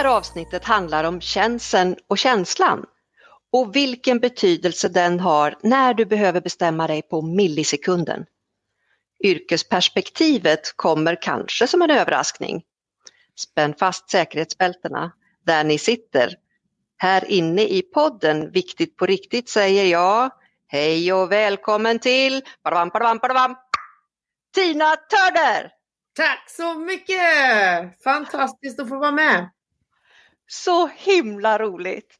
här avsnittet handlar om känseln och känslan och vilken betydelse den har när du behöver bestämma dig på millisekunden. Yrkesperspektivet kommer kanske som en överraskning. Spänn fast säkerhetsbältena där ni sitter. Här inne i podden Viktigt på riktigt säger jag hej och välkommen till badabam, badabam, badabam, Tina Törner! Tack så mycket! Fantastiskt att få vara med. Så himla roligt!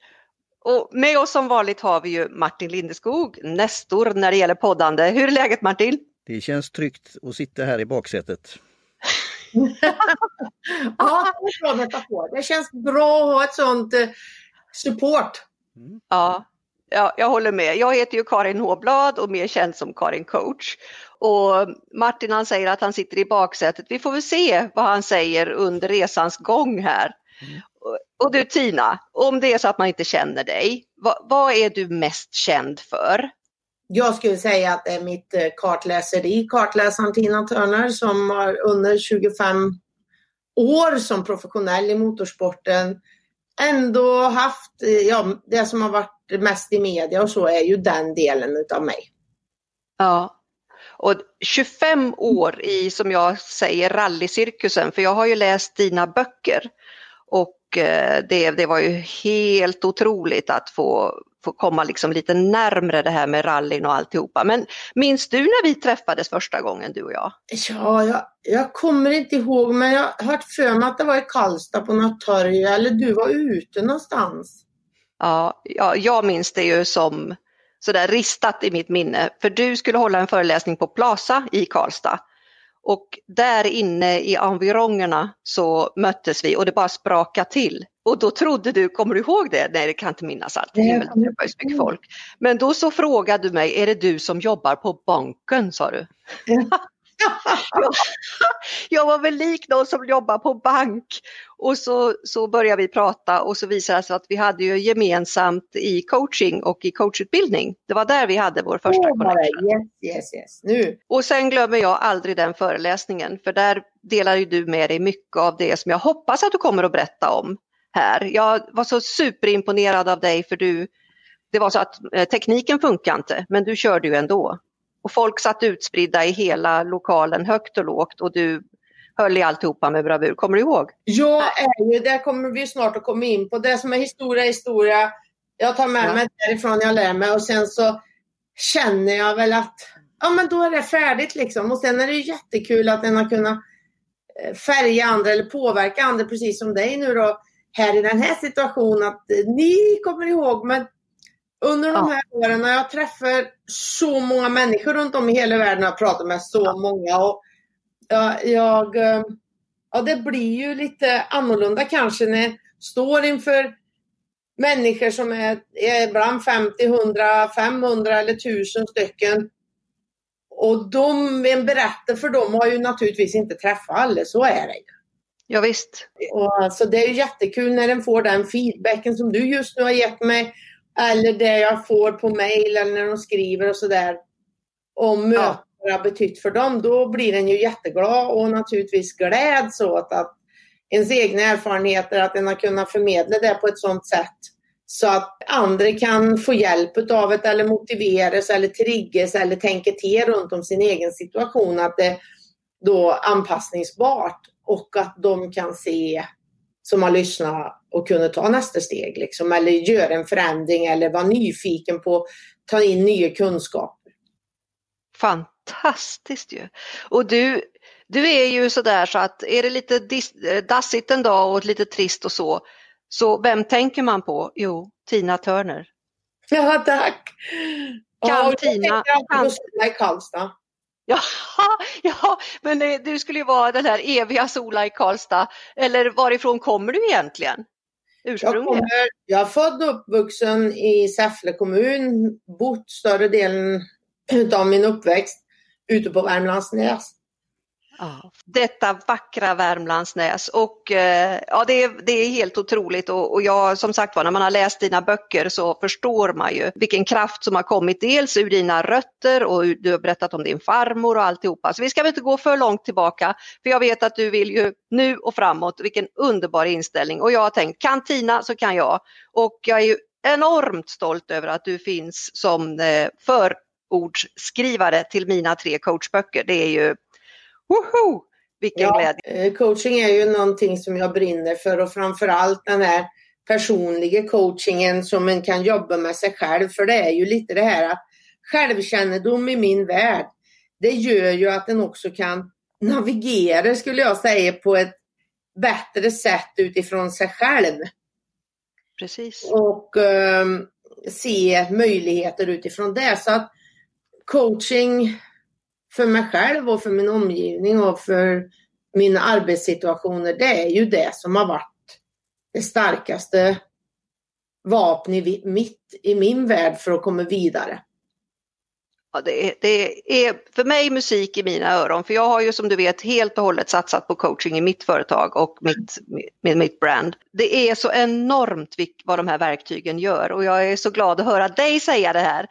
Och med oss som vanligt har vi ju Martin Lindeskog, nästor när det gäller poddande. Hur är läget Martin? Det känns tryggt att sitta här i baksätet. ja, det, är bra det känns bra att ha ett sånt eh, support. Mm. Ja, ja, jag håller med. Jag heter ju Karin Håblad och mer känd som Karin Coach. Och Martin han säger att han sitter i baksätet. Vi får väl se vad han säger under resans gång här. Mm. Och du Tina, om det är så att man inte känner dig, vad, vad, är du mest känd för? Jag skulle säga att det är mitt eh, kartläseri, kartläsaren Tina Turner som har under 25 år som professionell i motorsporten ändå haft, eh, ja det som har varit mest i media och så är ju den delen utav mig. Ja, och 25 år i, som jag säger, rallycirkusen, för jag har ju läst dina böcker. Och det, det var ju helt otroligt att få, få komma liksom lite närmre det här med rallyn och alltihopa. Men minns du när vi träffades första gången, du och jag? Ja, jag, jag kommer inte ihåg, men jag har hört för mig att det var i Karlstad på något torg, eller du var ute någonstans. Ja, ja jag minns det ju som sådär ristat i mitt minne. För du skulle hålla en föreläsning på Plaza i Karlstad. Och där inne i environgerna så möttes vi och det bara sprakade till. Och då trodde du, kommer du ihåg det? Nej, det kan inte minnas allt. Det är så mycket folk. Men då så frågade du mig, är det du som jobbar på banken, sa du. jag var väl lik någon som jobbar på bank. Och så, så började vi prata och så visade det sig att vi hade ju gemensamt i coaching och i coachutbildning. Det var där vi hade vår första oh, connection. Yes, yes, yes. Nu. Och sen glömmer jag aldrig den föreläsningen för där delar ju du med dig mycket av det som jag hoppas att du kommer att berätta om här. Jag var så superimponerad av dig för du, det var så att eh, tekniken funkar inte men du körde ju ändå. Och folk satt utspridda i hela lokalen högt och lågt och du höll i alltihopa med bravur. Kommer du ihåg? Ju, där kommer vi snart att komma in på. Det som är historia, historia. Jag tar med ja. mig därifrån jag lär mig och sen så känner jag väl att ja men då är det färdigt liksom. Och sen är det jättekul att den har kunnat eh, färga andra eller påverka andra precis som dig nu då här i den här situationen att ni kommer ihåg men under de här åren när jag träffar så många människor runt om i hela världen, jag pratar med så ja. många och jag, jag, eh, ja det blir ju lite annorlunda kanske när jag står inför människor som är, är ibland 50, 100, 500 eller 1000 stycken. Och de, en berättare för dem har ju naturligtvis inte träffat alla, så är det ju. Ja, visst. Och alltså, det är ju jättekul när den får den feedbacken som du just nu har gett mig eller det jag får på mail eller när de skriver och sådär. Om möten ja. har betytt för dem. Då blir den ju jätteglad och naturligtvis gläds åt att ens egna erfarenheter, att den har kunnat förmedla det på ett sådant sätt så att andra kan få hjälp av det eller motiveras eller triggas eller tänka till runt om sin egen situation. Att det är då anpassningsbart och att de kan se som har lyssnat och kunna ta nästa steg liksom, eller göra en förändring eller vara nyfiken på att ta in nya kunskaper. Fantastiskt ju! Och du, du är ju sådär så att är det lite dassigt en dag och lite trist och så, så vem tänker man på? Jo, Tina Turner. Ja, tack! Kan ja, Tina... Kan... i Karlstad. Ja, ja, men du skulle ju vara den här eviga Sola i Karlstad. Eller varifrån kommer du egentligen? Jag, kommer, jag är född och uppvuxen i Säffle kommun, bott större delen av min uppväxt ute på Värmlandsnäs. Ja, detta vackra Värmlandsnäs. Och eh, ja, det, är, det är helt otroligt. Och, och jag som sagt var när man har läst dina böcker så förstår man ju vilken kraft som har kommit dels ur dina rötter och du har berättat om din farmor och alltihopa. Så vi ska väl inte gå för långt tillbaka för jag vet att du vill ju nu och framåt, vilken underbar inställning. Och jag har tänkt kan Tina så kan jag. Och jag är ju enormt stolt över att du finns som eh, förordsskrivare till mina tre coachböcker. Det är ju Woho! Vilken ja, glädje! Eh, coaching är ju någonting som jag brinner för och framförallt den här personliga coachingen som man kan jobba med sig själv. För det är ju lite det här att självkännedom i min värld, det gör ju att en också kan navigera, skulle jag säga, på ett bättre sätt utifrån sig själv. Precis. Och um, se möjligheter utifrån det. Så att coaching för mig själv och för min omgivning och för mina arbetssituationer, det är ju det som har varit det starkaste vapnet i, mitt, i min värld för att komma vidare. Ja, det, är, det är för mig musik i mina öron, för jag har ju som du vet helt och hållet satsat på coaching i mitt företag och mitt, med mitt brand. Det är så enormt vad de här verktygen gör och jag är så glad att höra dig säga det här.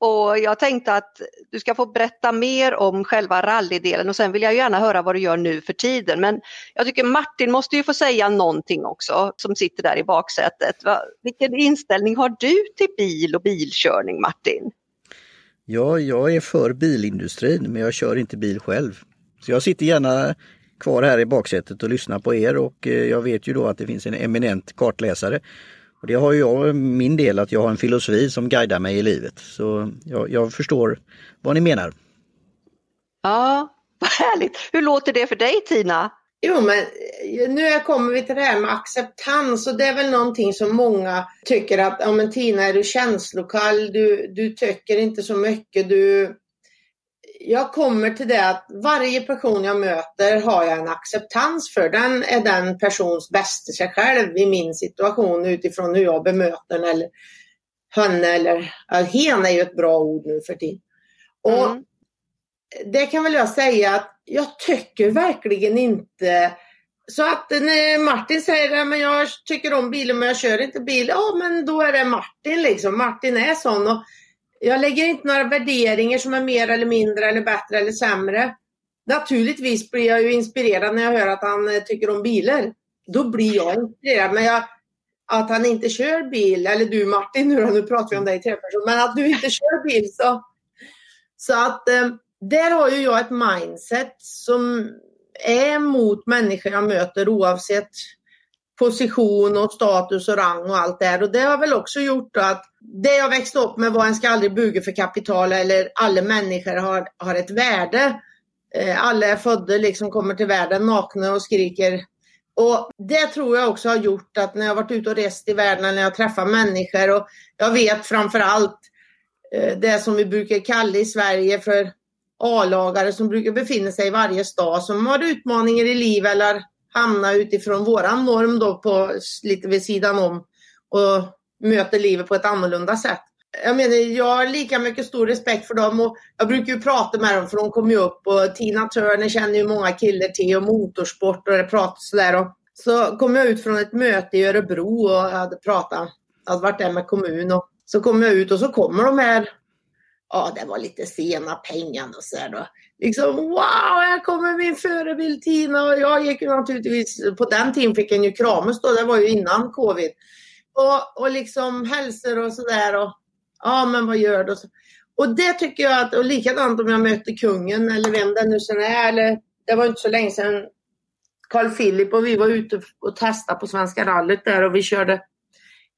Och jag tänkte att du ska få berätta mer om själva rallydelen och sen vill jag gärna höra vad du gör nu för tiden. Men jag tycker Martin måste ju få säga någonting också som sitter där i baksätet. Vilken inställning har du till bil och bilkörning Martin? Ja, jag är för bilindustrin men jag kör inte bil själv. Så jag sitter gärna kvar här i baksätet och lyssnar på er och eh, jag vet ju då att det finns en eminent kartläsare och det har ju jag min del att jag har en filosofi som guidar mig i livet. Så jag, jag förstår vad ni menar. Ja, vad härligt. Hur låter det för dig Tina? Jo, men nu kommer vi till det här med acceptans och det är väl någonting som många tycker att, ja men Tina är du känslokall, du, du tycker inte så mycket, du jag kommer till det att varje person jag möter har jag en acceptans för. Den är den persons bästa sig själv i min situation utifrån hur jag bemöter den eller henne eller hen är ju ett bra ord nu för tiden. Och mm. det kan väl jag säga att jag tycker verkligen inte så att när Martin säger att jag tycker om bilen men jag kör inte bil, ja men då är det Martin liksom. Martin är sån. Och jag lägger inte några värderingar som är mer eller mindre eller bättre eller sämre. Naturligtvis blir jag ju inspirerad när jag hör att han eh, tycker om bilar. Då blir jag inspirerad. Men jag, att han inte kör bil, eller du Martin, nu, nu pratar vi om dig i tredjeperson, men att du inte kör bil så. Så att eh, där har ju jag ett mindset som är mot människor jag möter oavsett position och status och rang och allt det här. Och det har väl också gjort att det jag växte upp med var en ska aldrig buga för kapital eller alla människor har, har ett värde. Eh, alla är födda, liksom kommer till världen nakna och skriker. Och det tror jag också har gjort att när jag varit ute och rest i världen, när jag träffar människor och jag vet framför allt eh, det som vi brukar kalla i Sverige för A-lagare som brukar befinna sig i varje stad som har utmaningar i livet eller hamna utifrån våran norm då på lite vid sidan om och möter livet på ett annorlunda sätt. Jag menar, jag har lika mycket stor respekt för dem och jag brukar ju prata med dem för de kommer ju upp och Tina Turner känner ju många killar till och motorsport och det pratas sådär. Och så kom jag ut från ett möte i Örebro och jag hade pratat, hade varit där med kommun och så kom jag ut och så kommer de här, ja det var lite sena pengar och sådär då liksom wow, här kommer min förebild Tina. Och jag gick ju naturligtvis, på den tiden fick en ju kramas då, det var ju innan covid. Och, och liksom hälsor och sådär och ja men vad gör du? Och det tycker jag att, och likadant om jag möter kungen eller vem det nu sen är, eller det var inte så länge sedan Carl Philip och vi var ute och testade på Svenska rallyt där och vi körde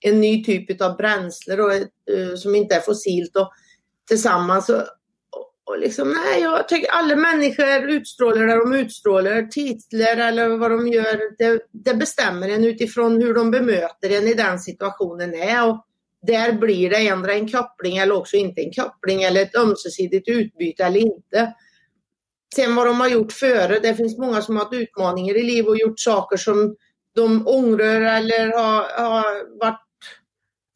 en ny typ av bränsle då, eh, som inte är fossilt och tillsammans och liksom, nej, jag tycker alla människor utstrålar det de utstrålar. Titlar eller vad de gör, det, det bestämmer en utifrån hur de bemöter en i den situationen är. Och där blir det ändra en koppling eller också inte en koppling eller ett ömsesidigt utbyte eller inte. Sen vad de har gjort före, det finns många som har haft utmaningar i livet och gjort saker som de ångrar eller har, har varit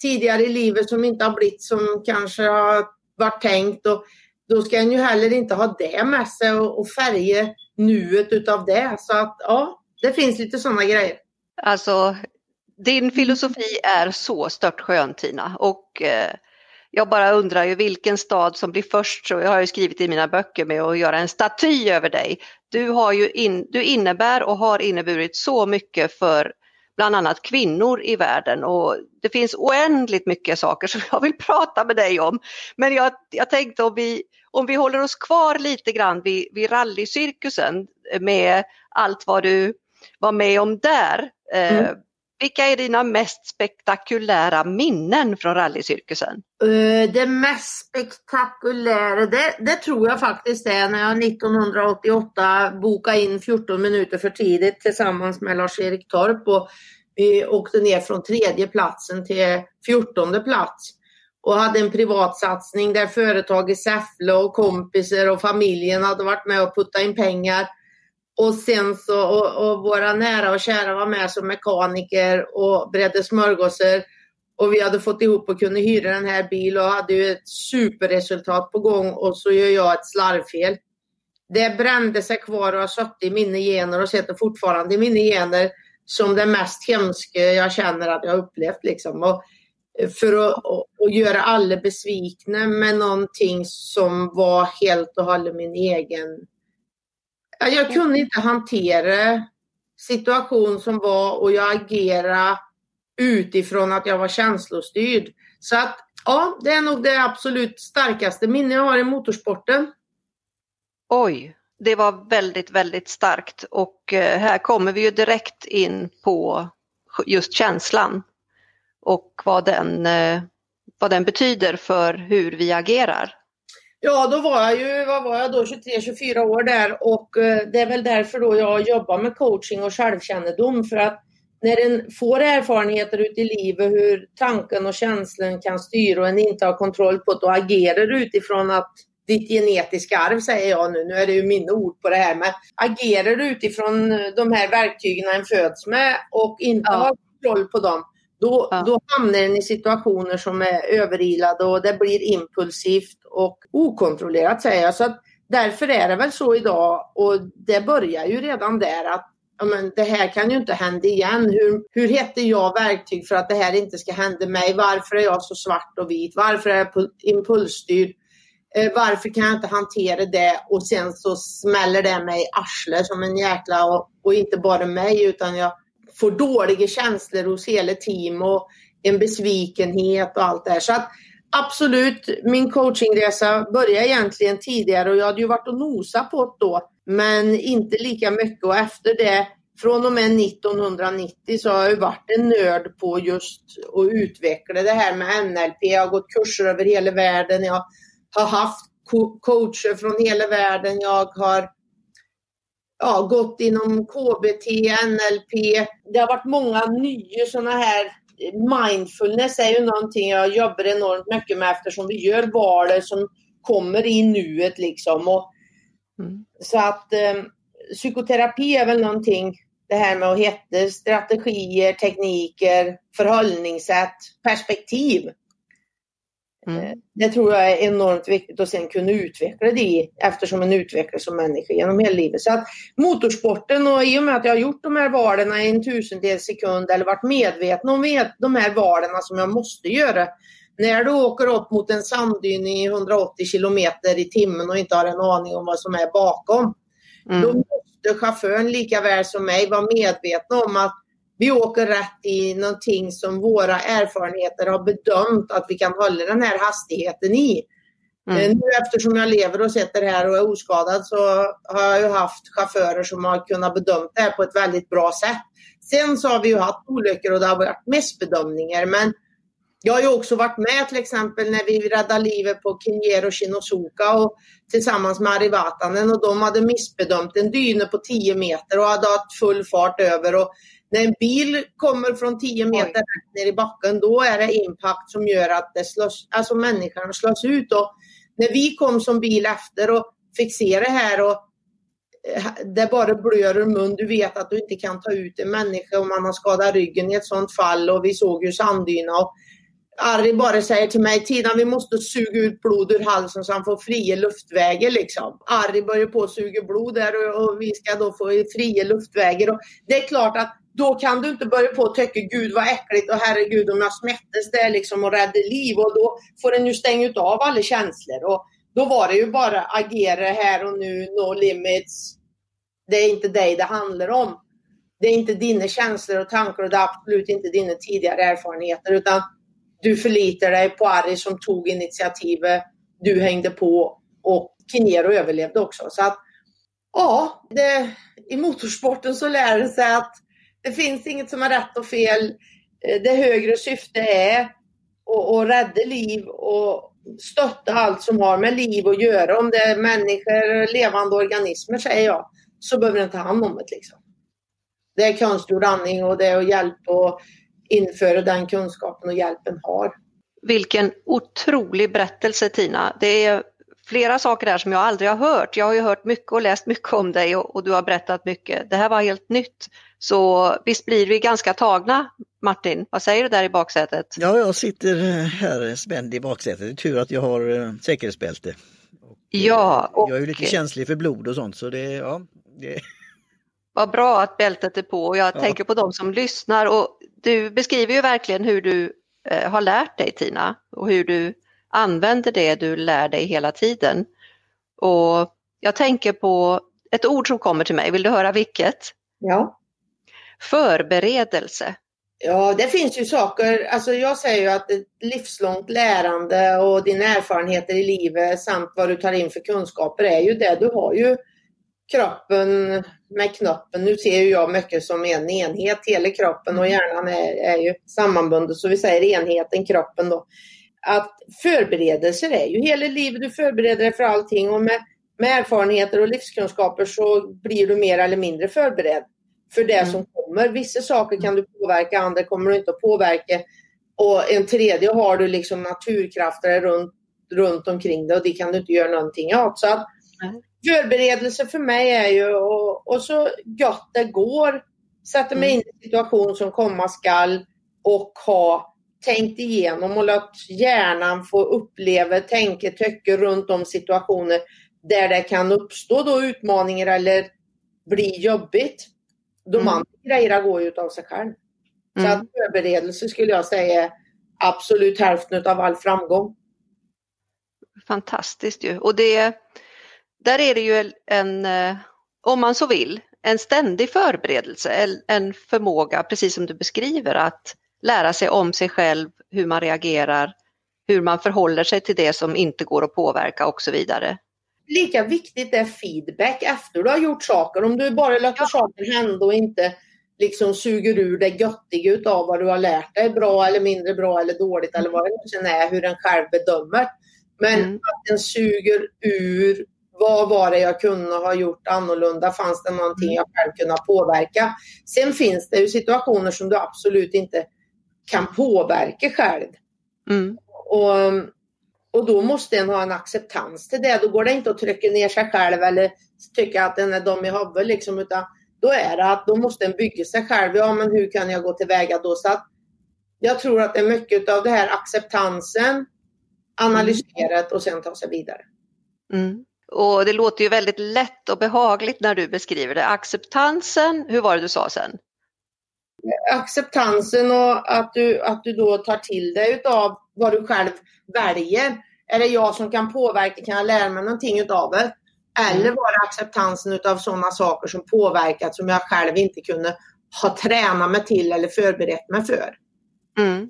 tidigare i livet som inte har blivit som kanske har varit tänkt. Och då ska en ju heller inte ha det med sig och, och färga nuet utav det. Så att ja, det finns lite sådana grejer. Alltså, din filosofi är så stört skön Tina och eh, jag bara undrar ju vilken stad som blir först, så jag har ju skrivit i mina böcker med att göra en staty över dig. Du, har ju in, du innebär och har inneburit så mycket för bland annat kvinnor i världen och det finns oändligt mycket saker som jag vill prata med dig om. Men jag, jag tänkte om vi, om vi håller oss kvar lite grann vid, vid rallycirkusen med allt vad du var med om där. Eh, mm. Vilka är dina mest spektakulära minnen från rallycirkusen? Eh, det mest spektakulära, det, det, tror jag faktiskt är när jag 1988 bokade in 14 minuter för tidigt tillsammans med Lars-Erik Torp och vi åkte ner från tredje platsen till fjortonde plats och hade en privatsatsning där företag i Säffle och kompisar och familjen hade varit med och puttat in pengar. Och sen så, och, och, våra nära och kära var med som mekaniker och bredde smörgåsar. Och vi hade fått ihop och kunde hyra den här bilen och hade ju ett superresultat på gång och så gör jag ett slarvfel. Det brände sig kvar och har suttit i mina gener och sitter fortfarande i mina gener som det mest hemska jag känner att jag upplevt. Liksom. Och för att och, och göra alla besvikna med någonting som var helt och hållet min egen jag kunde inte hantera situation som var och jag agerade utifrån att jag var känslostyrd. Så att ja, det är nog det absolut starkaste minne jag har i motorsporten. Oj, det var väldigt, väldigt starkt och eh, här kommer vi ju direkt in på just känslan och vad den, eh, vad den betyder för hur vi agerar. Ja, då var jag ju, vad var jag då, 23-24 år där och eh, det är väl därför då jag jobbar med coaching och självkännedom för att när en får erfarenheter ute i livet hur tanken och känslan kan styra och en inte har kontroll på det och agerar utifrån att ditt genetiska arv säger jag nu, nu är det ju mina ord på det här, men agerar utifrån de här verktygen en föds med och inte ja. har kontroll på dem, då, ja. då hamnar den i situationer som är överilade och det blir impulsivt och okontrollerat säger jag. Så att därför är det väl så idag och det börjar ju redan där att ja, men det här kan ju inte hända igen. Hur, hur heter jag verktyg för att det här inte ska hända mig? Varför är jag så svart och vit? Varför är jag impulsstyrd? Eh, varför kan jag inte hantera det? Och sen så smäller det mig i arslet som en jäkla och, och inte bara mig utan jag får dåliga känslor hos hela team och en besvikenhet och allt det här. Så att absolut, min coachingresa började egentligen tidigare och jag hade ju varit och nosat på det då, men inte lika mycket och efter det från och med 1990 så har jag varit en nörd på just att utveckla det här med NLP. Jag har gått kurser över hela världen. Jag har haft coacher från hela världen. Jag har ja, gått inom KBT, NLP. Det har varit många nya sådana här Mindfulness är ju någonting jag jobbar enormt mycket med eftersom vi gör val som kommer i nuet liksom. Och, mm. Så att eh, psykoterapi är väl någonting, det här med att hitta strategier, tekniker, förhållningssätt, perspektiv. Mm. Eh, det tror jag är enormt viktigt att sen kunna utveckla det eftersom man utvecklas som människa genom hela livet. Så att motorsporten och i och med att jag har gjort de här valen i en tusendels sekund eller varit medveten om de här valen som jag måste göra. När du åker upp mot en sanddyn i 180 kilometer i timmen och inte har en aning om vad som är bakom. Mm. Då måste chauffören lika väl som mig vara medveten om att vi åker rätt i någonting som våra erfarenheter har bedömt att vi kan hålla den här hastigheten i. Mm. Eh, nu eftersom jag lever och sitter här och är oskadad så har jag ju haft chaufförer som har kunnat bedömt det här på ett väldigt bra sätt. Sen så har vi ju haft olyckor och det har varit missbedömningar men jag har ju också varit med till exempel när vi räddade livet på Kinjero Shinosuka och tillsammans med Ari Vatanen och de hade missbedömt en dyne på 10 meter och hade haft full fart över och när en bil kommer från 10 meter rätt ner i backen, då är det impact som gör att det slås, alltså människan slås ut. Och när vi kom som bil efter och fick se det här och eh, det bara blöder ur mun. Du vet att du inte kan ta ut en människa om man har skadat ryggen i ett sånt fall och vi såg ju sanddyna. Och, Harry bara säger till mig, Tina vi måste suga ut blod ur halsen så han får fria luftvägar liksom. Harry börjar på att suga blod där och, och, vi ska då få fria luftvägar. Och det är klart att då kan du inte börja på att tycka gud vad äckligt och herregud om jag smättes där liksom och räddade liv och då får en ju stänga ut av alla känslor. Och då var det ju bara agera här och nu, no limits. Det är inte dig det handlar om. Det är inte dina känslor och tankar och det är absolut inte dina tidigare erfarenheter utan du förlitar dig på Ari som tog initiativet. Du hängde på och Kinero överlevde också. Så att ja, det, i motorsporten så lär det sig att det finns inget som är rätt och fel. Eh, det högre syfte är att rädda liv och stötta allt som har med liv att göra. Om det är människor, levande organismer säger jag, så behöver den ta hand om det. Liksom. Det är konstgjord andning och det är att hjälpa och införa den kunskapen och hjälpen har. Vilken otrolig berättelse Tina. Det är flera saker där som jag aldrig har hört. Jag har ju hört mycket och läst mycket om dig och, och du har berättat mycket. Det här var helt nytt. Så visst blir vi ganska tagna Martin, vad säger du där i baksätet? Ja, jag sitter här spänd i baksätet. Det är tur att jag har eh, säkerhetsbälte. Och, ja, och... Jag är ju lite känslig för blod och sånt så det, ja. Det... Vad bra att bältet är på och jag ja. tänker på de som lyssnar och du beskriver ju verkligen hur du eh, har lärt dig Tina och hur du använder det du lär dig hela tiden. Och jag tänker på ett ord som kommer till mig, vill du höra vilket? Ja. Förberedelse. Ja, det finns ju saker. Alltså jag säger ju att ett livslångt lärande och dina erfarenheter i livet samt vad du tar in för kunskaper är ju det. Du har ju kroppen med knoppen. Nu ser ju jag mycket som en enhet. Hela kroppen och hjärnan är, är ju sammanbundet. Så vi säger enheten, kroppen då. Att förberedelser är ju hela livet. Du förbereder dig för allting och med, med erfarenheter och livskunskaper så blir du mer eller mindre förberedd för det mm. som kommer. Vissa saker kan du påverka, andra kommer du inte att påverka. Och en tredje har du liksom naturkrafter runt, runt omkring dig och det kan du inte göra någonting åt. Så att förberedelse för mig är ju och, och så gott det går. Sätta mig mm. in i en situation som komma skall och ha tänkt igenom och låt hjärnan få uppleva, tänka, tycka runt om situationer där det kan uppstå då utmaningar eller bli jobbigt. De mm. andra grejerna går ju av sig själv. Så mm. att förberedelse skulle jag säga absolut hälften av all framgång. Fantastiskt ju. Och det, där är det ju en, eh, om man så vill, en ständig förberedelse, en förmåga, precis som du beskriver, att lära sig om sig själv, hur man reagerar, hur man förhåller sig till det som inte går att påverka och så vidare lika viktigt är feedback efter du har gjort saker. Om du bara låter ja. saker hända och inte liksom suger ur det göttiga utav vad du har lärt dig, bra eller mindre bra eller dåligt eller vad det nu är, hur den själv bedömer. Men mm. att den suger ur vad var det jag kunde ha gjort annorlunda? Fanns det någonting jag själv kunde påverka? Sen finns det ju situationer som du absolut inte kan påverka själv. Mm. Och och då måste en ha en acceptans till det. Då går det inte att trycka ner sig själv eller tycka att den är dum i huvudet liksom, utan då är det att då måste en bygga sig själv. Ja, men hur kan jag gå tillväga då? Så att jag tror att det är mycket av det här acceptansen, analyserat och sen ta sig vidare. Mm. Och det låter ju väldigt lätt och behagligt när du beskriver det. Acceptansen, hur var det du sa sen? Acceptansen och att du, att du då tar till dig av vad du själv väljer. Är det jag som kan påverka? Kan jag lära mig någonting utav det? Eller mm. var det acceptansen utav sådana saker som påverkat som jag själv inte kunde ha tränat mig till eller förberett mig för? Mm.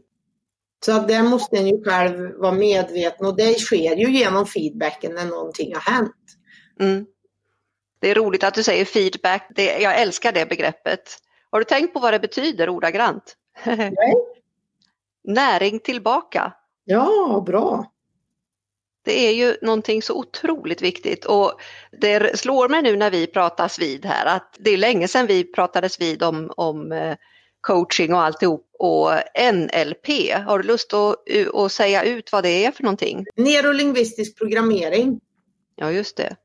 Så att det måste en ju själv vara medveten och det sker ju genom feedbacken när någonting har hänt. Mm. Det är roligt att du säger feedback. Det, jag älskar det begreppet. Har du tänkt på vad det betyder ordagrant? Nej. Näring tillbaka. Ja, bra. Det är ju någonting så otroligt viktigt och det slår mig nu när vi pratas vid här att det är länge sedan vi pratades vid om, om eh, coaching och alltihop och NLP. Har du lust att, att säga ut vad det är för någonting? Neurolingvistisk programmering. Ja, just det.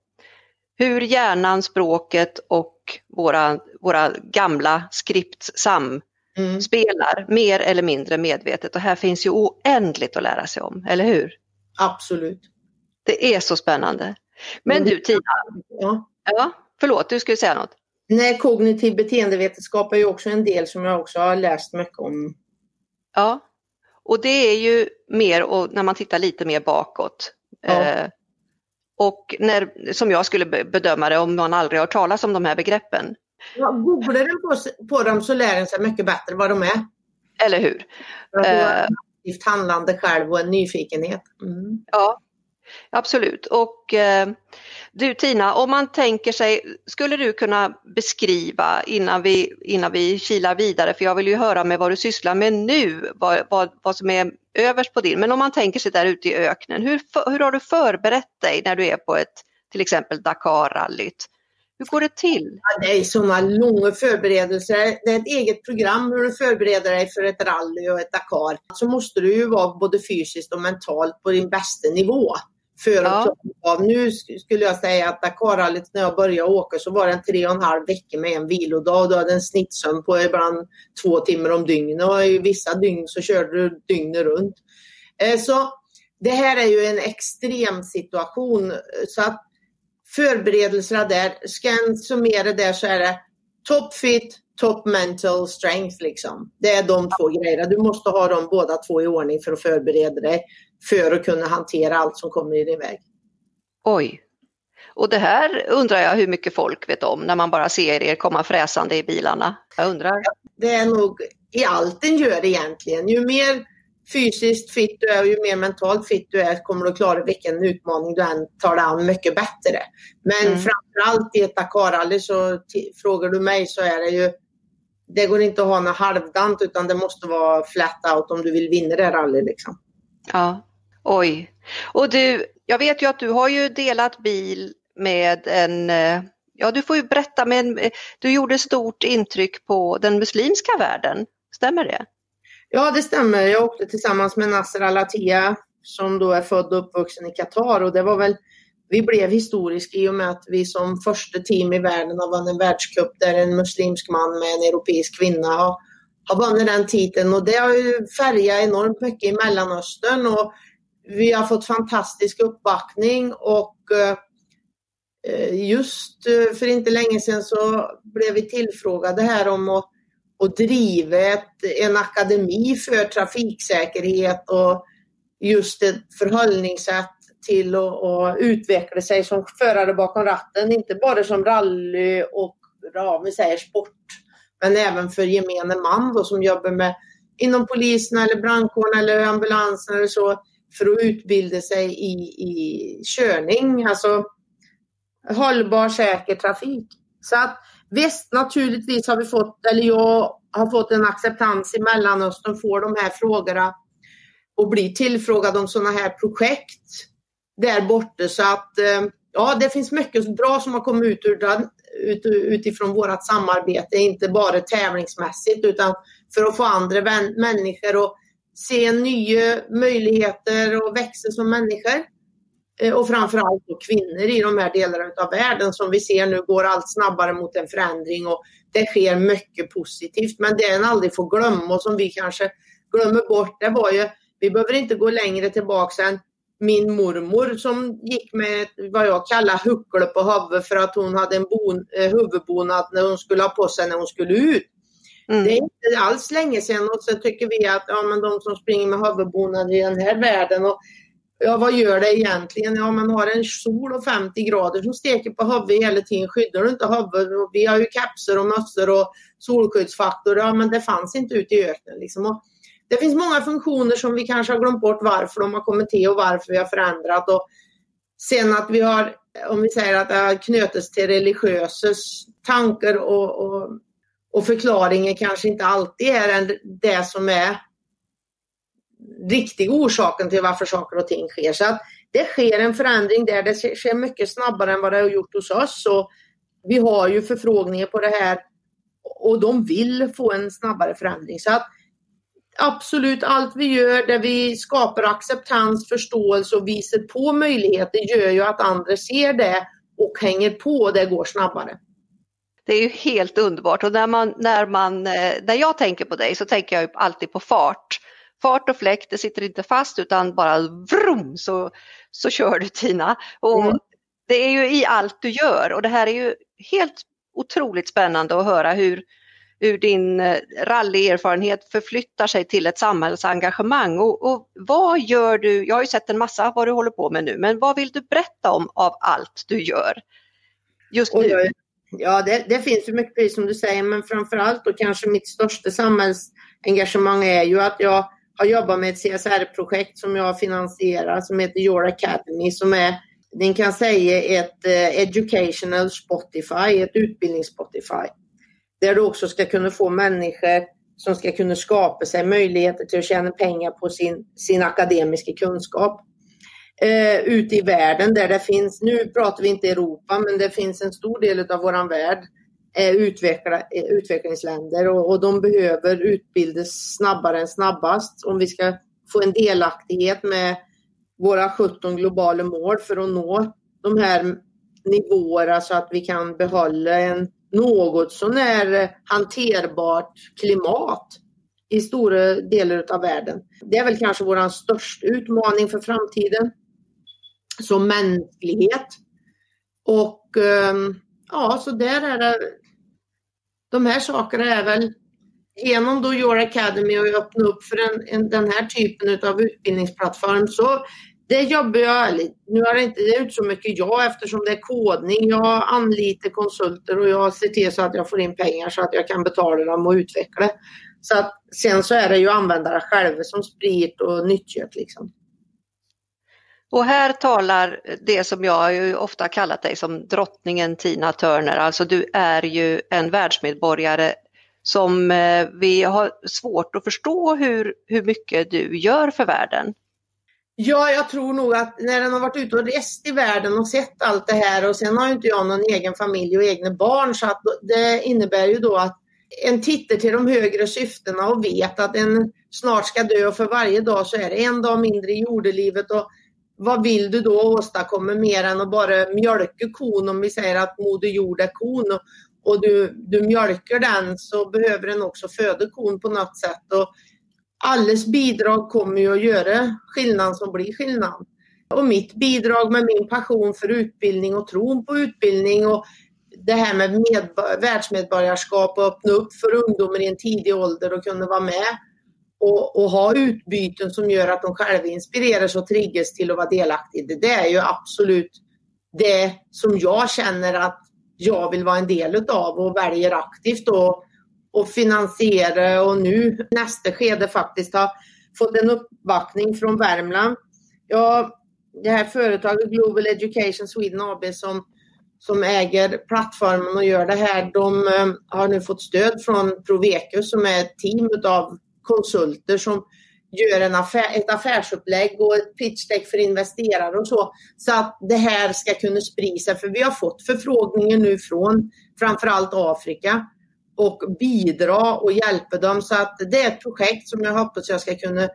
Hur hjärnan, språket och våra, våra gamla skript, sam, mm. spelar mer eller mindre medvetet och här finns ju oändligt att lära sig om, eller hur? Absolut. Det är så spännande. Men du Tina, ja. Ja, förlåt, du skulle säga något. Nej, kognitiv beteendevetenskap är ju också en del som jag också har läst mycket om. Ja, och det är ju mer och när man tittar lite mer bakåt. Ja. Eh, och när, som jag skulle bedöma det om man aldrig har talas om de här begreppen. Ja, googlar den på, på dem så lär den sig mycket bättre vad de är. Eller hur? Eh, aktivt handlande själv och en nyfikenhet. Mm. Ja, absolut. Och eh, du Tina, om man tänker sig, skulle du kunna beskriva innan vi, innan vi kilar vidare, för jag vill ju höra med vad du sysslar med nu, vad, vad, vad som är överst på din, men om man tänker sig där ute i öknen, hur, hur har du förberett dig när du är på ett till exempel Dakar-rallyt? Hur går det till? Ja, det är sådana långa förberedelser. Det är ett eget program hur du förbereder dig för ett rally och ett Dakar. Så måste du ju vara både fysiskt och mentalt på din bästa nivå. För ja. av. Nu skulle jag säga att Dakarrallyt när jag började åka så var det en tre och en halv vecka med en vilodag. Du hade en snittsömn på ibland två timmar om dygnet och i vissa dygn så körde du dygnet runt. Eh, så det här är ju en extrem situation så att förberedelserna där, ska en summera där så är det top fit, top mental strength liksom. Det är de två grejerna. Du måste ha dem båda två i ordning för att förbereda dig för att kunna hantera allt som kommer i din väg. Oj. Och det här undrar jag hur mycket folk vet om när man bara ser er komma fräsande i bilarna. Jag undrar. Det är nog i allt en gör egentligen. Ju mer fysiskt fit du är och ju mer mentalt fit du är kommer du klara vilken utmaning du än tar dig an mycket bättre. Men mm. framförallt i ett Dakarrally så frågar du mig så är det ju det går inte att ha något halvdant utan det måste vara flat out om du vill vinna det rallyt. Liksom. Ja, oj. Och du, jag vet ju att du har ju delat bil med en, eh, ja du får ju berätta, men eh, du gjorde stort intryck på den muslimska världen, stämmer det? Ja, det stämmer. Jag åkte tillsammans med Nasser Al-Attiyah som då är född och uppvuxen i Qatar och det var väl vi blev historiska i och med att vi som första team i världen har vunnit en världscup där en muslimsk man med en europeisk kvinna har, har vunnit den titeln och det har ju färgat enormt mycket i Mellanöstern och vi har fått fantastisk uppbackning och eh, just eh, för inte länge sedan så blev vi tillfrågade här om att driva en akademi för trafiksäkerhet och just ett förhållningssätt till att utveckla sig som förare bakom ratten, inte bara som rally och ja, vi säger sport, men även för gemene man då, som jobbar med inom polisen eller brandkåren eller ambulansen eller så för att utbilda sig i, i körning, alltså hållbar säker trafik. Så att Visst, naturligtvis har vi fått, eller jag har fått en acceptans i Mellanöstern för de här frågorna och blir tillfrågad om sådana här projekt där borta. Så att eh, ja, det finns mycket bra som har kommit ut ur den, ut, utifrån vårt samarbete, inte bara tävlingsmässigt utan för att få andra vän, människor att se nya möjligheter och växa som människor. Eh, och framförallt då kvinnor i de här delarna av världen som vi ser nu går allt snabbare mot en förändring och det sker mycket positivt. Men det en aldrig får glömma och som vi kanske glömmer bort, det var ju, vi behöver inte gå längre tillbaka än min mormor som gick med vad jag kallar huckle på huvudet för att hon hade en bon, eh, huvudbonad när hon skulle ha på sig när hon skulle ut. Mm. Det är inte alls länge sedan och så tycker vi att ja, men de som springer med huvudbonad i den här världen och Ja, vad gör det egentligen? Ja, man har en sol och 50 grader som steker på huvudet hela tiden. Skyddar du inte huvudet? Vi har ju kapsor och mössor och solskyddsfaktor. Ja, men det fanns inte ute i öknen. Liksom. Och det finns många funktioner som vi kanske har glömt bort varför de har kommit till och varför vi har förändrat. Och sen att vi har, om vi säger att det har knutits till religiösa tankar och, och, och förklaringen kanske inte alltid är det som är riktiga orsaken till varför saker och ting sker. Så att det sker en förändring där. Det sker mycket snabbare än vad det har gjort hos oss. Och vi har ju förfrågningar på det här och de vill få en snabbare förändring. Så att absolut allt vi gör där vi skapar acceptans, förståelse och visar på möjligheter gör ju att andra ser det och hänger på och det går snabbare. Det är ju helt underbart och när, man, när, man, eh, när jag tänker på dig så tänker jag alltid på fart. Fart och fläkt, det sitter inte fast utan bara vrum så, så kör du Tina. Och mm. Det är ju i allt du gör och det här är ju helt otroligt spännande att höra hur, hur din eh, rallyerfarenhet förflyttar sig till ett samhällsengagemang. Och, och, vad gör du? Jag har ju sett en massa vad du håller på med nu, men vad vill du berätta om av allt du gör just nu? Ja, det, det finns ju mycket precis som du säger, men framförallt och kanske mitt största samhällsengagemang är ju att jag har jobbat med ett CSR-projekt som jag finansierar som heter Your Academy som är, ni kan säga ett eh, educational Spotify, ett utbildnings-Spotify. Där du också ska kunna få människor som ska kunna skapa sig möjligheter till att tjäna pengar på sin, sin akademiska kunskap. Eh, ute i världen där det finns, nu pratar vi inte Europa, men det finns en stor del av våran värld eh, utveckla, eh, utvecklingsländer och, och de behöver utbildas snabbare än snabbast om vi ska få en delaktighet med våra 17 globala mål för att nå de här nivåerna så att vi kan behålla en något sånär hanterbart klimat i stora delar av världen. Det är väl kanske vår största utmaning för framtiden som mänsklighet. Och ehm, ja, så där är det. De här sakerna är väl genom då Your Academy och öppna upp för en, en, den här typen av utbildningsplattform så det jobbar jag, nu är det inte, det så mycket jag eftersom det är kodning. Jag anlitar konsulter och jag ser till så att jag får in pengar så att jag kan betala dem och utveckla. Så att, sen så är det ju användare själva som sprider och nyttjar liksom. Och här talar det som jag ju ofta kallat dig som drottningen Tina Turner, alltså du är ju en världsmedborgare som eh, vi har svårt att förstå hur, hur mycket du gör för världen. Ja, jag tror nog att när den har varit ute och rest i världen och sett allt det här och sen har inte jag någon egen familj och egna barn så att det innebär ju då att en tittar till de högre syftena och vet att en snart ska dö och för varje dag så är det en dag mindre i jordelivet och vad vill du då åstadkomma mer än att bara mjölka kon om vi säger att moder jord är kon och, och du, du mjölkar den så behöver den också föda kon på något sätt. Och alles bidrag kommer ju att göra skillnad som blir skillnad. Och mitt bidrag med min passion för utbildning och tron på utbildning och det här med världsmedborgarskap och öppna upp för ungdomar i en tidig ålder och kunna vara med och, och, ha utbyten som gör att de själva inspireras och triggas till att vara delaktiga. Det är ju absolut det som jag känner att jag vill vara en del utav och väljer aktivt och, och finansiera och nu nästa skede faktiskt har fått en uppbackning från Värmland. Ja, det här företaget Global Education Sweden AB som, som äger plattformen och gör det här, de eh, har nu fått stöd från Provecus som är ett team utav konsulter som gör en affär, ett affärsupplägg och ett pitchdeck för investerare och så. Så att det här ska kunna sprida sig. För vi har fått förfrågningar nu från framförallt Afrika och bidra och hjälpa dem. Så att det är ett projekt som jag hoppas jag ska kunna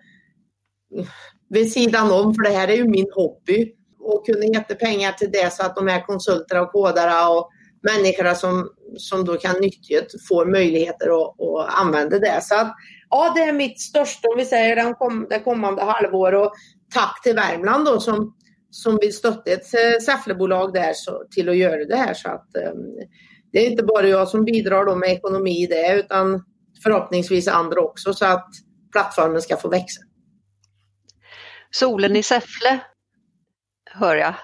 vid sidan om, för det här är ju min hobby och kunna ge pengar till det så att de här konsulterna och kodarna och människorna som, som då kan nyttja får möjligheter att, att använda det. Så att ja, det är mitt största, om vi säger den kom, det kommande halvår och tack till Värmland då som, som vill stötta ett eh, Säfflebolag där så, till att göra det här. Så att, um, det är inte bara jag som bidrar då med ekonomi i det utan förhoppningsvis andra också så att plattformen ska få växa. Solen i Säffle hör jag.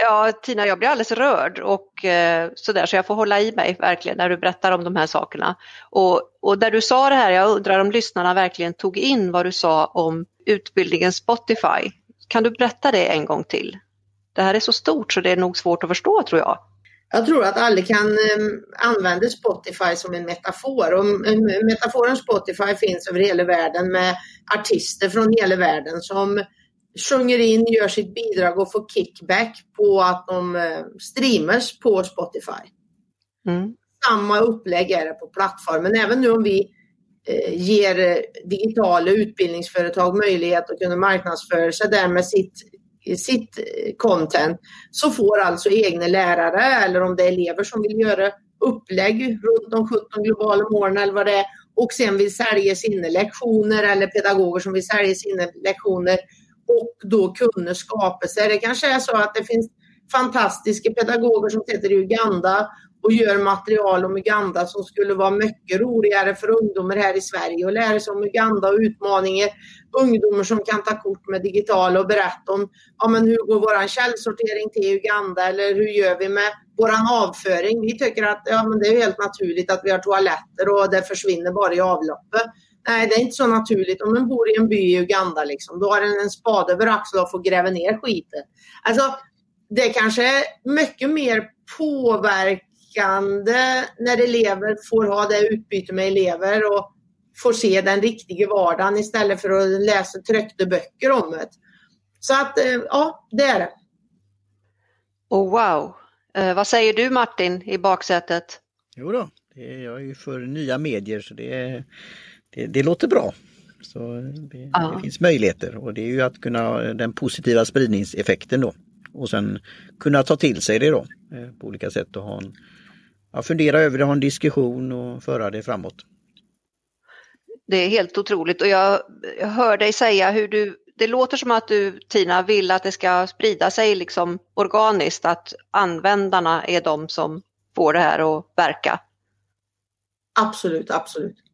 Ja, Tina, jag blir alldeles rörd och eh, sådär så jag får hålla i mig verkligen när du berättar om de här sakerna. Och, och där du sa det här, jag undrar om lyssnarna verkligen tog in vad du sa om utbildningen Spotify. Kan du berätta det en gång till? Det här är så stort så det är nog svårt att förstå tror jag. Jag tror att alla kan ehm, använda Spotify som en metafor. Och, ehm, metaforen Spotify finns över hela världen med artister från hela världen som sjunger in, gör sitt bidrag och får kickback på att de eh, streamas på Spotify. Mm. Samma upplägg är det på plattformen. Även nu om vi eh, ger eh, digitala utbildningsföretag möjlighet att kunna marknadsföra sig där med sitt, sitt content så får alltså egna lärare eller om det är elever som vill göra upplägg runt de 17 globala målen eller vad det är och sen vill sälja sina lektioner eller pedagoger som vill sälja sina lektioner och då kunna skapa sig. Det kanske är så att det finns fantastiska pedagoger som sitter i Uganda och gör material om Uganda som skulle vara mycket roligare för ungdomar här i Sverige och lära sig om Uganda och utmaningar. Ungdomar som kan ta kort med digitala och berätta om ja, men hur går vår källsortering till Uganda eller hur gör vi med vår avföring. Vi tycker att ja, men det är helt naturligt att vi har toaletter och det försvinner bara i avloppet. Nej, det är inte så naturligt. Om man bor i en by i Uganda, liksom, då har en en spade över axeln och får gräva ner skiten. Alltså, det kanske är mycket mer påverkande när elever får ha det utbyte med elever och får se den riktiga vardagen istället för att läsa tryckta böcker om det. Så att, eh, ja, det är det. Oh, wow! Eh, vad säger du Martin i baksätet? Jo då, är, jag är ju för nya medier så det, det, det låter bra. Så det, ja. det, finns möjligheter och det är ju att kunna den positiva spridningseffekten då. Och sen kunna ta till sig det då eh, på olika sätt och ha en, ja, fundera över det, ha en diskussion och föra det framåt. Det är helt otroligt och jag, jag hör dig säga hur du det låter som att du Tina vill att det ska sprida sig liksom organiskt, att användarna är de som får det här att verka. Absolut, absolut.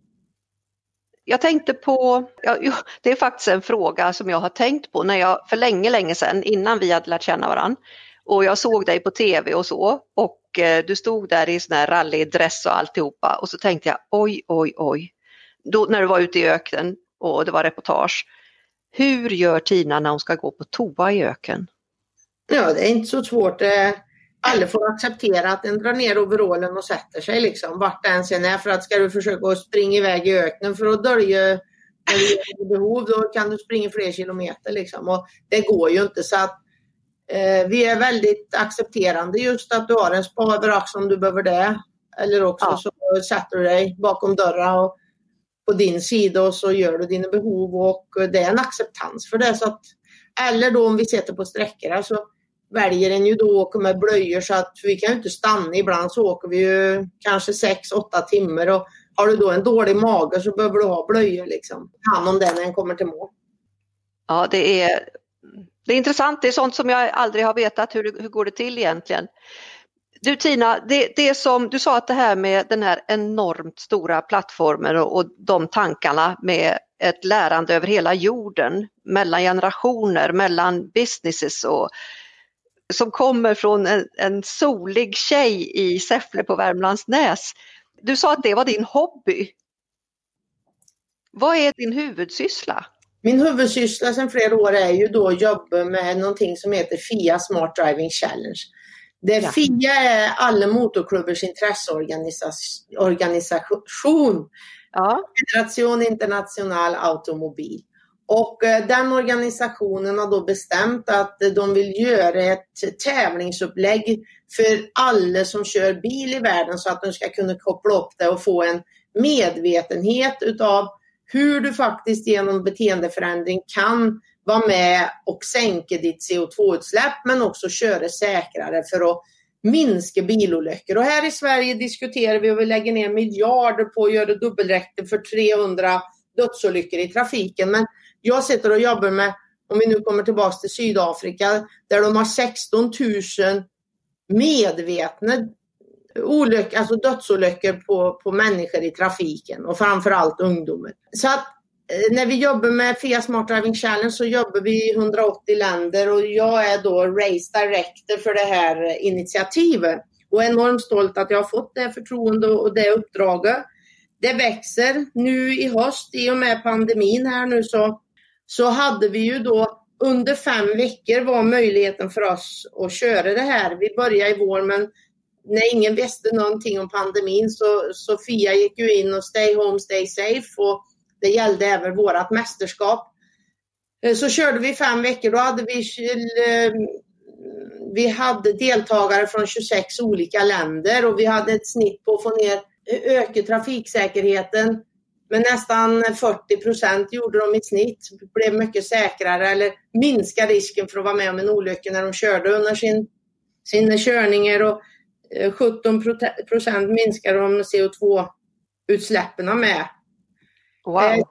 Jag tänkte på, ja, det är faktiskt en fråga som jag har tänkt på när jag för länge, länge sedan innan vi hade lärt känna varandra och jag såg dig på tv och så och eh, du stod där i sån här rallydress och alltihopa och så tänkte jag oj, oj, oj. Då när du var ute i öknen och det var reportage hur gör Tina när hon ska gå på toa i öken? Ja, det är inte så svårt. Det alla får acceptera att den drar ner overallen och sätter sig liksom vart den sen är. För att ska du försöka springa iväg i öknen för att dölja behov, då kan du springa fler kilometer liksom. Och det går ju inte så att eh, vi är väldigt accepterande just att du har en spa över axeln om du behöver det. Eller också ja. så sätter du dig bakom dörren och på din sida och så gör du dina behov och det är en acceptans för det. Så att, eller då om vi sitter på sträckor, alltså väljer en ju då att åka med blöjor så att vi kan ju inte stanna. Ibland så åker vi ju kanske 6-8 timmar och har du då en dålig mage så behöver du ha blöjor liksom. Hand om den när den kommer till mål. Ja, det är, det är intressant. Det är sånt som jag aldrig har vetat. Hur, hur går det till egentligen? Du Tina, det, det som du sa att det här med den här enormt stora plattformen och, och de tankarna med ett lärande över hela jorden, mellan generationer, mellan businesses och som kommer från en, en solig tjej i Säffle på Värmlandsnäs. Du sa att det var din hobby. Vad är din huvudsyssla? Min huvudsyssla sedan flera år är ju då att jobba med någonting som heter FIA Smart Driving Challenge. Det ja. FIA är alla motorklubbers intresseorganisation. Ja. Federation International Automobil. Och eh, den organisationen har då bestämt att de vill göra ett tävlingsupplägg för alla som kör bil i världen så att de ska kunna koppla upp det och få en medvetenhet utav hur du faktiskt genom beteendeförändring kan vara med och sänka ditt CO2-utsläpp men också köra säkrare för att minska bilolyckor. Och här i Sverige diskuterar vi och vi lägger ner miljarder på att göra dubbelräckte för 300 dödsolyckor i trafiken. Men jag sitter och jobbar med, om vi nu kommer tillbaka till Sydafrika, där de har 16 000 medvetna olyck, alltså dödsolyckor på, på människor i trafiken och framförallt ungdomar. Så att eh, när vi jobbar med FIA Smart Driving Challenge så jobbar vi i 180 länder och jag är då Race Director för det här initiativet. Och är enormt stolt att jag har fått det förtroende och det uppdraget. Det växer. Nu i höst, i och med pandemin här nu så, så hade vi ju då under fem veckor var möjligheten för oss att köra det här. Vi började i vår men när ingen visste någonting om pandemin så, Sofia gick ju in och stay home, stay safe. Och det gällde även vårt mästerskap. Eh, så körde vi fem veckor. Då hade vi, eh, vi hade deltagare från 26 olika länder och vi hade ett snitt på att få ner, eh, öka trafiksäkerheten med nästan 40 procent gjorde de i snitt. Blev mycket säkrare eller minska risken för att vara med om en olycka när de körde under sin, sina körningar. Och 17 procent minskar de CO2-utsläppen med. Wow. Eh,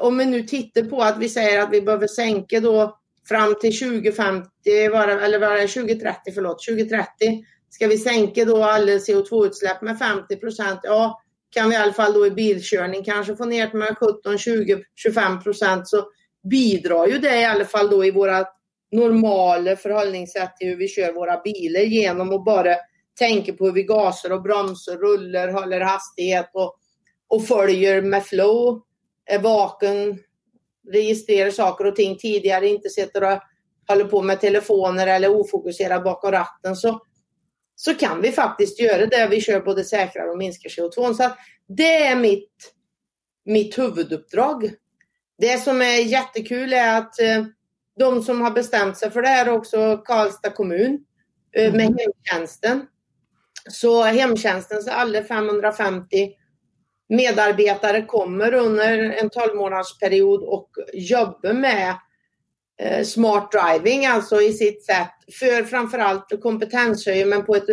om vi nu tittar på att vi säger att vi behöver sänka då fram till 2050, eller vad är det, 2030, förlåt, 2030 ska vi sänka då alla CO2-utsläpp med 50 procent. Ja, kan vi i alla fall då i bilkörning kanske få ner det med 17, 20, 25 procent så bidrar ju det i alla fall då i våra normala förhållningssätt till hur vi kör våra bilar genom att bara tänka på hur vi gasar och bromsar, rullar, håller hastighet och, och följer med flow, är vaken, registrerar saker och ting tidigare, inte sitter och håller på med telefoner eller ofokuserad bakom ratten. Så, så kan vi faktiskt göra det. Vi kör både säkrare och minskar CO2. Så det är mitt, mitt huvuduppdrag. Det som är jättekul är att eh, de som har bestämt sig för det här är också Karlstad kommun eh, med mm. hemtjänsten. Så hemtjänstens alla 550 medarbetare kommer under en 12 månadersperiod och jobbar med Eh, smart driving, alltså i sitt sätt för framförallt kompetenshöjning men på ett,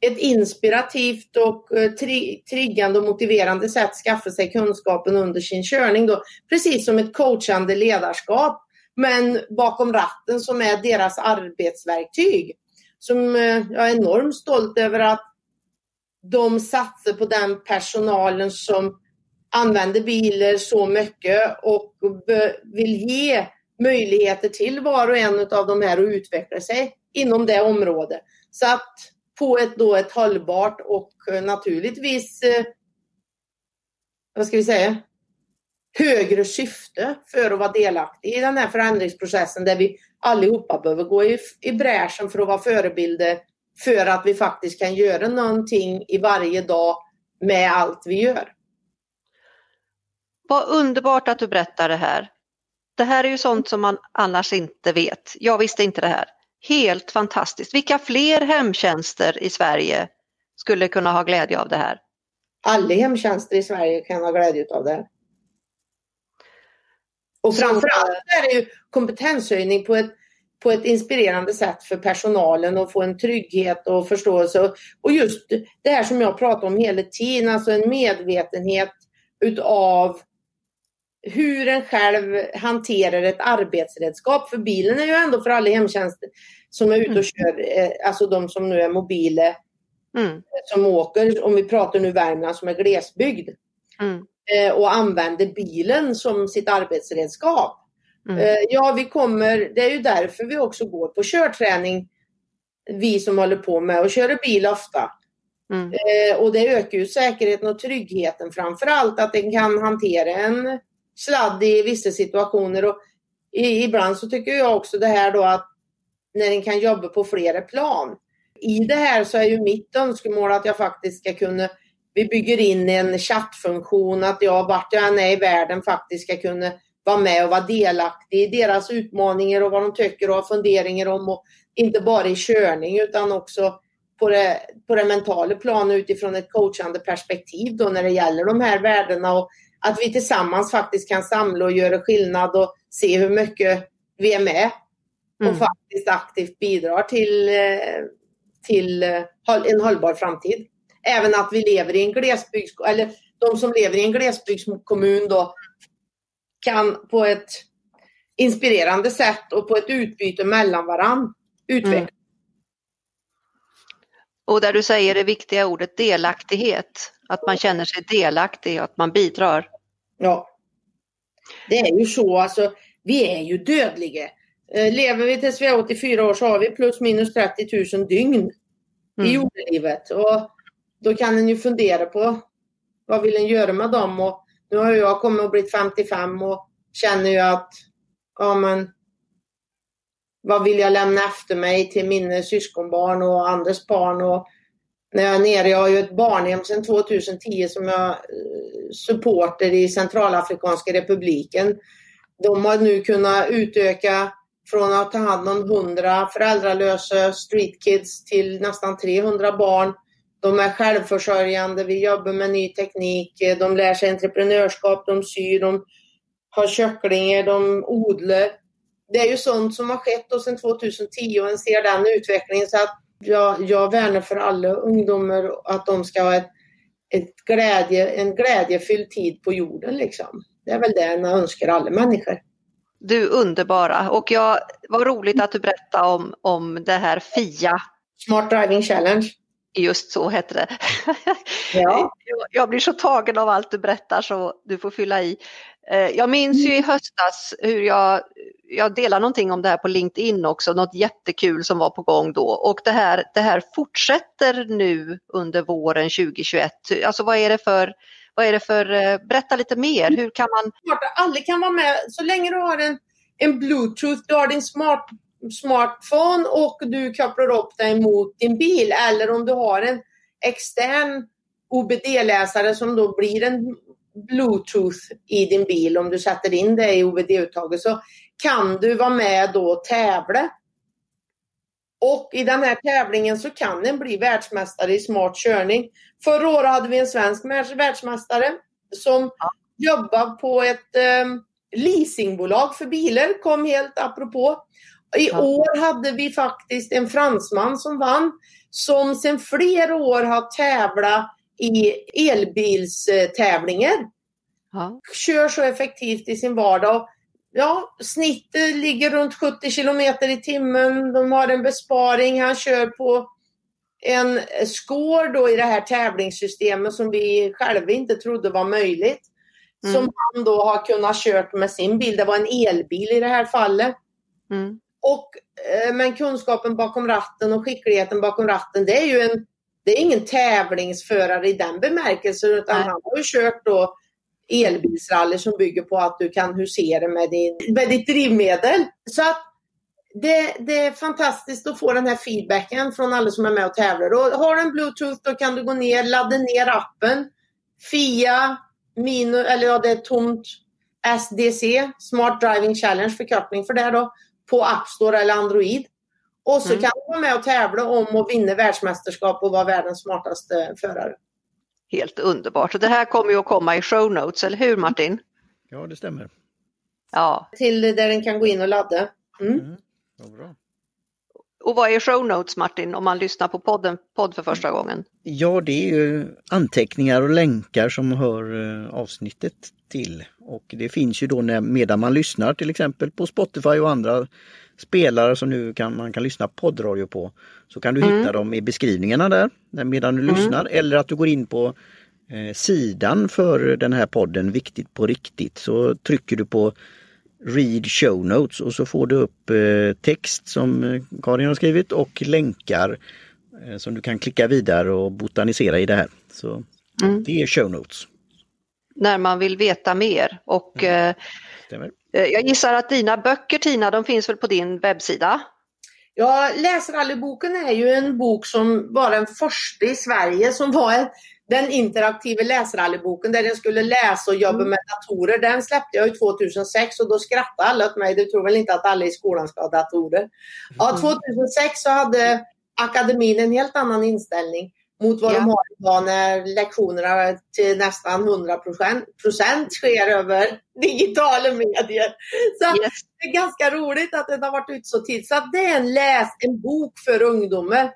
ett inspirativt och eh, tri, triggande och motiverande sätt skaffa sig kunskapen under sin körning. Då. Precis som ett coachande ledarskap men bakom ratten som är deras arbetsverktyg. Som eh, jag är enormt stolt över att de satsar på den personalen som använder bilar så mycket och vill ge möjligheter till var och en av de här att utveckla sig inom det området. Så att på ett, då ett hållbart och eh, naturligtvis, eh, vad ska vi säga, högre syfte för att vara delaktig i den här förändringsprocessen där vi allihopa behöver gå i, i bräschen för att vara förebilder för att vi faktiskt kan göra någonting i varje dag med allt vi gör. Vad underbart att du berättar det här. Det här är ju sånt som man annars inte vet. Jag visste inte det här. Helt fantastiskt. Vilka fler hemtjänster i Sverige skulle kunna ha glädje av det här? Alla hemtjänster i Sverige kan ha glädje av det. Och framförallt är det ju kompetenshöjning på ett på ett inspirerande sätt för personalen och få en trygghet och förståelse. Och just det här som jag pratar om hela tiden, alltså en medvetenhet utav hur en själv hanterar ett arbetsredskap. För bilen är ju ändå för alla hemtjänster som är ute och mm. kör, eh, alltså de som nu är mobila, mm. som åker, om vi pratar nu Värmland som är glesbygd, mm. Eh, och använder bilen som sitt arbetsredskap. Mm. Eh, ja, vi kommer, det är ju därför vi också går på körträning, vi som håller på med att köra bil ofta. Mm. Och det ökar ju säkerheten och tryggheten framför allt att den kan hantera en sladd i vissa situationer. Och ibland så tycker jag också det här då att när en kan jobba på flera plan. I det här så är ju mitt önskemål att jag faktiskt ska kunna vi bygger in en chattfunktion att jag vart jag än är i världen faktiskt ska kunna vara med och vara delaktig i deras utmaningar och vad de tycker och har funderingar om. Och inte bara i körning utan också på det, på det mentala planet utifrån ett coachande perspektiv då när det gäller de här värdena och att vi tillsammans faktiskt kan samla och göra skillnad och se hur mycket vi är med och mm. faktiskt aktivt bidrar till, eh, till eh, en hållbar framtid. Även att vi lever i en glesbygds, eller de som lever i en glesbygdskommun då kan på ett inspirerande sätt och på ett utbyte mellan varann utvecklas. Mm. Och där du säger det viktiga ordet delaktighet, att man känner sig delaktig och att man bidrar. Ja. Det är ju så, alltså vi är ju dödliga. Eh, lever vi tills vi är 84 år så har vi plus minus 30 000 dygn mm. i jordelivet. Och då kan en ju fundera på vad vill en göra med dem och nu har jag kommit och blivit 55 och känner ju att ja men vad vill jag lämna efter mig till mina syskonbarn och andras barn och när jag är nere, jag har ju ett barnhem sedan 2010 som jag eh, supporter i Centralafrikanska republiken. De har nu kunnat utöka från att ta hand om 100 föräldralösa streetkids till nästan 300 barn de är självförsörjande, vi jobbar med ny teknik, eh, de lär sig entreprenörskap, de syr, de har kycklingar, de odlar. Det är ju sånt som har skett sedan 2010 och en ser den utvecklingen så att jag, jag värnar för alla ungdomar att de ska ha ett, ett glädje, en glädjefylld tid på jorden. Liksom. Det är väl det jag önskar alla människor. Du underbara och jag, vad roligt att du berättade om, om det här FIA. Smart Driving Challenge. Just så hette det. Ja. Jag blir så tagen av allt du berättar så du får fylla i. Eh, jag minns ju i höstas hur jag, jag delade någonting om det här på LinkedIn också, något jättekul som var på gång då och det här, det här fortsätter nu under våren 2021. Alltså vad är det för, vad är det för, eh, berätta lite mer, hur kan man? Alla kan vara med så länge du har en, en bluetooth, du har din smart, smartphone och du kopplar upp dig mot din bil eller om du har en extern OBD-läsare som då blir en bluetooth i din bil om du sätter in det i OBD-uttaget så kan du vara med då och tävla. Och i den här tävlingen så kan den bli världsmästare i smart körning. Förra året hade vi en svensk världsmästare som ja. jobbade på ett um, leasingbolag för bilar, kom helt apropå. I år hade vi faktiskt en fransman som vann som sedan flera år har tävlat i elbilstävlingar. Ja. Kör så effektivt i sin vardag. Ja, snittet ligger runt 70 kilometer i timmen. De har en besparing. Han kör på en score då i det här tävlingssystemet som vi själva inte trodde var möjligt. Mm. Som han då har kunnat kört med sin bil. Det var en elbil i det här fallet. Mm. Och, eh, men kunskapen bakom ratten och skickligheten bakom ratten det är ju en det är ingen tävlingsförare i den bemärkelsen utan Nej. han har ju kört då elbilsrally som bygger på att du kan husera med, din, med ditt drivmedel. Så att det, det, är fantastiskt att få den här feedbacken från alla som är med och tävlar. Och har du en bluetooth då kan du gå ner, ladda ner appen FIA, minus, eller ja det är tomt SDC, Smart Driving Challenge förkortning för det då, på App Store eller Android. Och så mm. kan du vara med och tävla om att vinna världsmästerskap och vara världens smartaste förare. Helt underbart. Och det här kommer ju att komma i show notes, eller hur Martin? Ja, det stämmer. Ja. Till där den kan gå in och ladda. Mm. Mm. Ja, bra. Och vad är show notes Martin om man lyssnar på podden, podd för första gången? Ja det är ju anteckningar och länkar som hör eh, avsnittet till. Och det finns ju då när, medan man lyssnar till exempel på Spotify och andra spelare som nu kan, man kan lyssna poddradio på. Så kan du mm. hitta dem i beskrivningarna där medan du mm. lyssnar eller att du går in på eh, sidan för den här podden Viktigt på riktigt så trycker du på Read show notes och så får du upp eh, text som eh, Karin har skrivit och länkar eh, som du kan klicka vidare och botanisera i det här. Så mm. Det är show notes. När man vill veta mer och mm. Stämmer. Eh, jag gissar att dina böcker Tina, de finns väl på din webbsida? Ja, Läsrallyboken är ju en bok som var den första i Sverige som var en, den interaktiva läsrallyboken där jag skulle läsa och jobba mm. med datorer. Den släppte jag ju 2006 och då skrattade alla åt mig. Du tror väl inte att alla i skolan ska ha datorer? Ja, 2006 mm. så hade akademin en helt annan inställning mot vad ja. de har idag när lektionerna till nästan 100 procent sker över digitala medier. Så yes. det är ganska roligt att det har varit ute så tidigt. Så det är en läs, en bok för ungdomar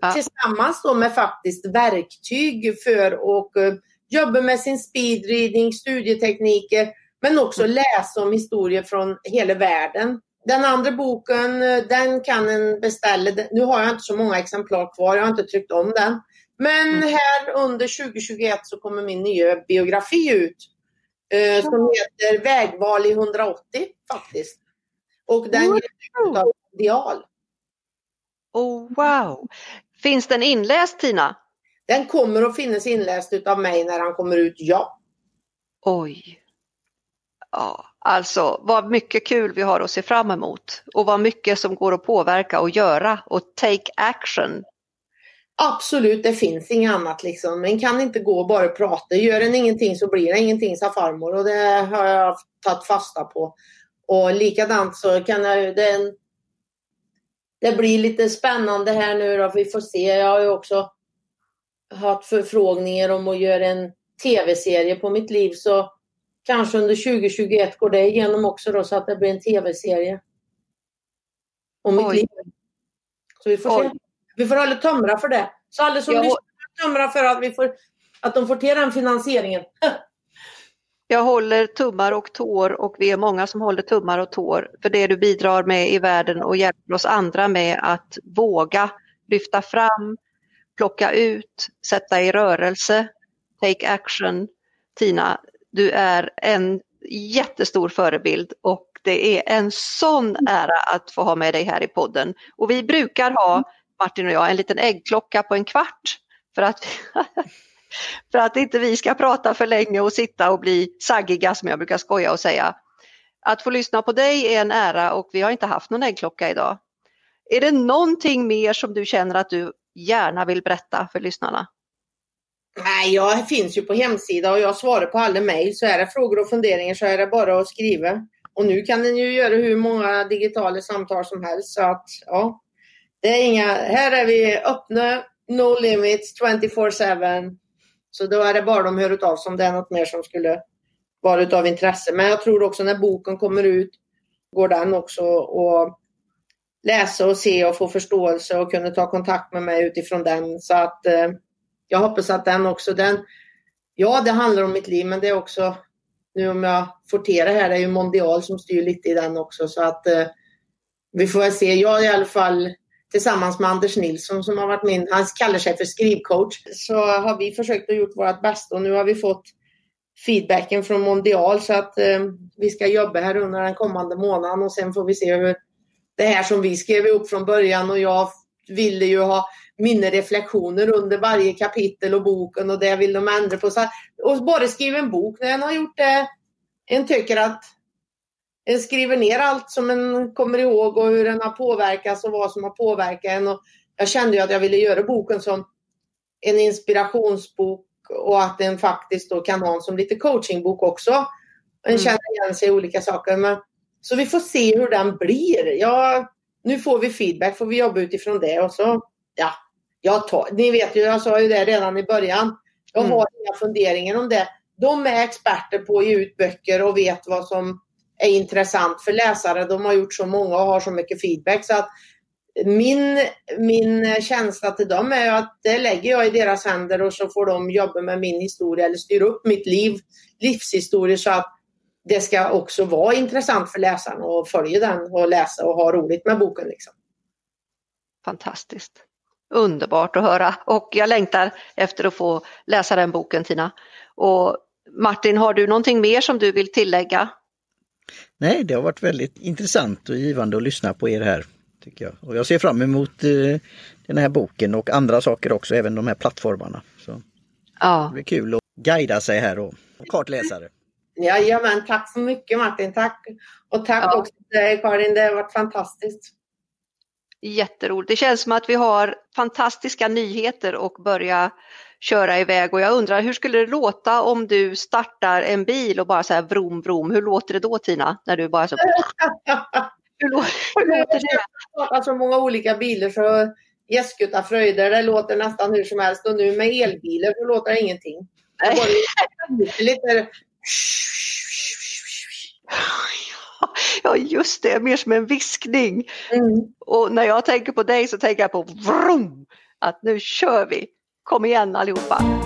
ja. tillsammans då med faktiskt verktyg för att uh, jobba med sin speedreading, studietekniker, men också mm. läsa om historier från hela världen. Den andra boken, eh, den kan en beställa. Nu har jag inte så många exemplar kvar, jag har inte tryckt om den. Men mm. här under 2021 så kommer min nya biografi ut. Eh, som heter Vägval i 180 faktiskt. Och den wow. ges av Ideal. Oh, wow! Finns den inläst Tina? Den kommer att finnas inläst av mig när han kommer ut, ja. Oj! Ja, alltså vad mycket kul vi har att se fram emot och vad mycket som går att påverka och göra och take action Absolut, det finns inget annat liksom. Man kan inte gå och bara prata. Gör en ingenting så blir det ingenting, sa farmor. Och det har jag tagit fasta på. Och likadant så kan jag det, det blir lite spännande här nu då. Vi får se. Jag har ju också haft förfrågningar om att göra en tv-serie på mitt liv. Så kanske under 2021 går det igenom också då så att det blir en tv-serie. Om mitt Oj. liv. Så vi får Oj. se. Vi får hålla tumra för det. Så alla som lyssnar tumra för att, vi får, att de får till den finansieringen. Jag håller tummar och tår och vi är många som håller tummar och tår för det du bidrar med i världen och hjälper oss andra med att våga lyfta fram, plocka ut, sätta i rörelse, take action. Tina, du är en jättestor förebild och det är en sån ära att få ha med dig här i podden. Och vi brukar ha, Martin och jag, en liten äggklocka på en kvart för att för att inte vi ska prata för länge och sitta och bli saggiga som jag brukar skoja och säga. Att få lyssna på dig är en ära och vi har inte haft någon äggklocka idag. Är det någonting mer som du känner att du gärna vill berätta för lyssnarna? Nej, jag finns ju på hemsida och jag svarar på alla mejl. Så är det frågor och funderingar så är det bara att skriva. Och nu kan den ju göra hur många digitala samtal som helst. Så att, ja. Det är inga, här är vi öppna, no limits, 24-7. Så då är det bara de hör av sig om det är något mer som skulle vara av intresse. Men jag tror också när boken kommer ut går den också att läsa och se och få förståelse och kunna ta kontakt med mig utifrån den. Så att eh, jag hoppas att den också, den, ja det handlar om mitt liv men det är också, nu om jag får till det här, det är ju Mondial som styr lite i den också så att eh, vi får väl se. Jag i alla fall tillsammans med Anders Nilsson som har varit min, han kallar sig för skrivcoach, så har vi försökt att gjort vårt bästa och nu har vi fått feedbacken från Mondial så att eh, vi ska jobba här under den kommande månaden och sen får vi se hur det här som vi skrev upp från början och jag ville ju ha mina reflektioner under varje kapitel och boken och det vill de ändra på. Så, att- och bara skriva en bok när en har gjort det, en tycker att en skriver ner allt som en kommer ihåg och hur den har påverkats och vad som har påverkat en. Och jag kände ju att jag ville göra boken som en inspirationsbok och att den faktiskt då kan ha en som lite coachingbok också. En Mm. känner igen sig i olika saker. Men, så vi får se hur den blir. Jag, nu får vi feedback, får vi jobba utifrån det och så, ja. Jag tar, ni vet ju, jag sa ju det redan i början. Jag Mm. har inga funderingar om det. De är experter på att ge ut böcker och vet vad som är intressant för läsare. De har gjort så många och har så mycket feedback. Så att min, min känsla till dem är att det lägger jag i deras händer och så får de jobba med min historia eller styra upp mitt liv, livshistoria så att det ska också vara intressant för läsaren att följa den och läsa och ha roligt med boken. Liksom. Fantastiskt. Underbart att höra och jag längtar efter att få läsa den boken Tina. Och Martin, har du någonting mer som du vill tillägga? Nej, det har varit väldigt intressant och givande att lyssna på er här. tycker jag. Och jag ser fram emot eh, den här boken och andra saker också, även de här plattformarna. Så det Ja, blir kul att guida sig här och, och kartläsare. Jajamän, tack så mycket Martin. Tack. Och tack Ja. också till dig Karin, det har varit fantastiskt. jätteroligt. Det känns som att vi har fantastiska nyheter och börja köra iväg och jag undrar hur skulle det låta om du startar en bil och bara så här vrom vrom. Hur låter det då Tina? När du bara så hur låter, det? Jag har så många olika bilar så Gästgutta fröjder, det låter nästan hur som helst och nu med elbilar så låter det ingenting. Det lite Ja just det, mer som en viskning. mm. Och när jag tänker på dig så tänker jag på vrom, att nu kör vi. Kom igen allihopa.